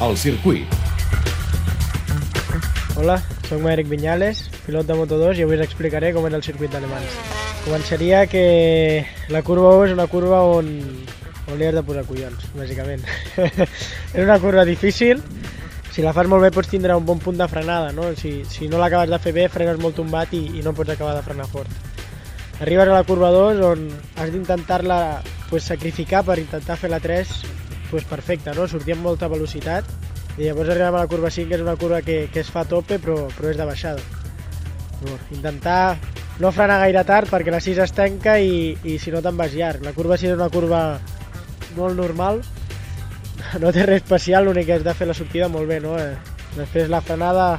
El circuit. Hola, soc Eric Vinyales, pilot de Moto2 i avui us explicaré com és el circuit d'Alemans. Començaria que la curva 1 és una curva on, on li has de posar collons, bàsicament. és una curva difícil, si la fas molt bé pots tindre un bon punt de frenada, no? Si, si no l'acabes de fer bé frenes molt tombat i, i no pots acabar de frenar fort. Arribes a la curva 2 on has d'intentar-la pues, sacrificar per intentar fer la 3 pues, perfecta, no? sortir amb molta velocitat i llavors arribem a la curva 5 que és una curva que, que es fa a tope però, però és de baixada. Llavors, intentar no frenar gaire tard perquè la 6 es tanca i, i si no te'n vas llarg. La curva 6 és una curva molt normal, no té res especial, l'únic que és de fer la sortida molt bé, no? Eh, després la frenada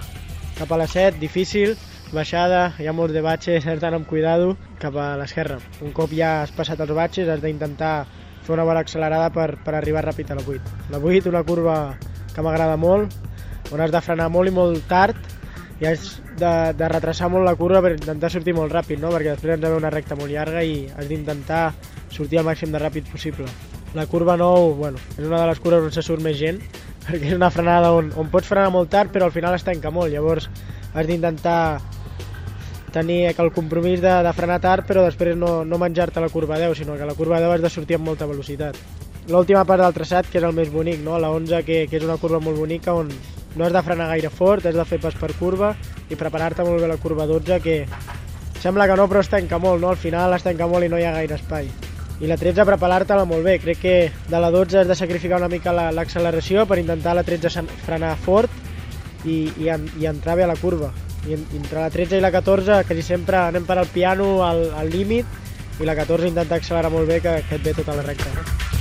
cap a la 7, difícil, baixada, hi ha molts de batxes, has d'anar amb cuidado cap a l'esquerra. Un cop ja has passat els batxes has d'intentar fer una bona accelerada per, per arribar ràpid a la 8. La 8, una curva que m'agrada molt, on has de frenar molt i molt tard i has de, de retrasar molt la curva per intentar sortir molt ràpid, no? perquè després ens ve una recta molt llarga i has d'intentar sortir el màxim de ràpid possible. La curva 9, bueno, és una de les curves on se surt més gent, perquè és una frenada on, on pots frenar molt tard però al final es tanca molt, llavors has d'intentar tenir el compromís de, de frenar tard però després no, no menjar-te la curva 10, sinó que la curva 10 has de sortir amb molta velocitat. L'última part del traçat, que és el més bonic, no? la 11, que, que és una curva molt bonica on no has de frenar gaire fort, has de fer pas per curva i preparar-te molt bé la curva 12, que sembla que no, però es tanca molt, no? al final es tanca molt i no hi ha gaire espai. I la 13 preparar-te-la molt bé, crec que de la 12 has de sacrificar una mica l'acceleració per intentar la 13 frenar fort i, i, i entrar bé a la curva i entre la 13 i la 14 quasi sempre anem per al piano al, límit i la 14 intenta accelerar molt bé que, que et ve tota la recta. No?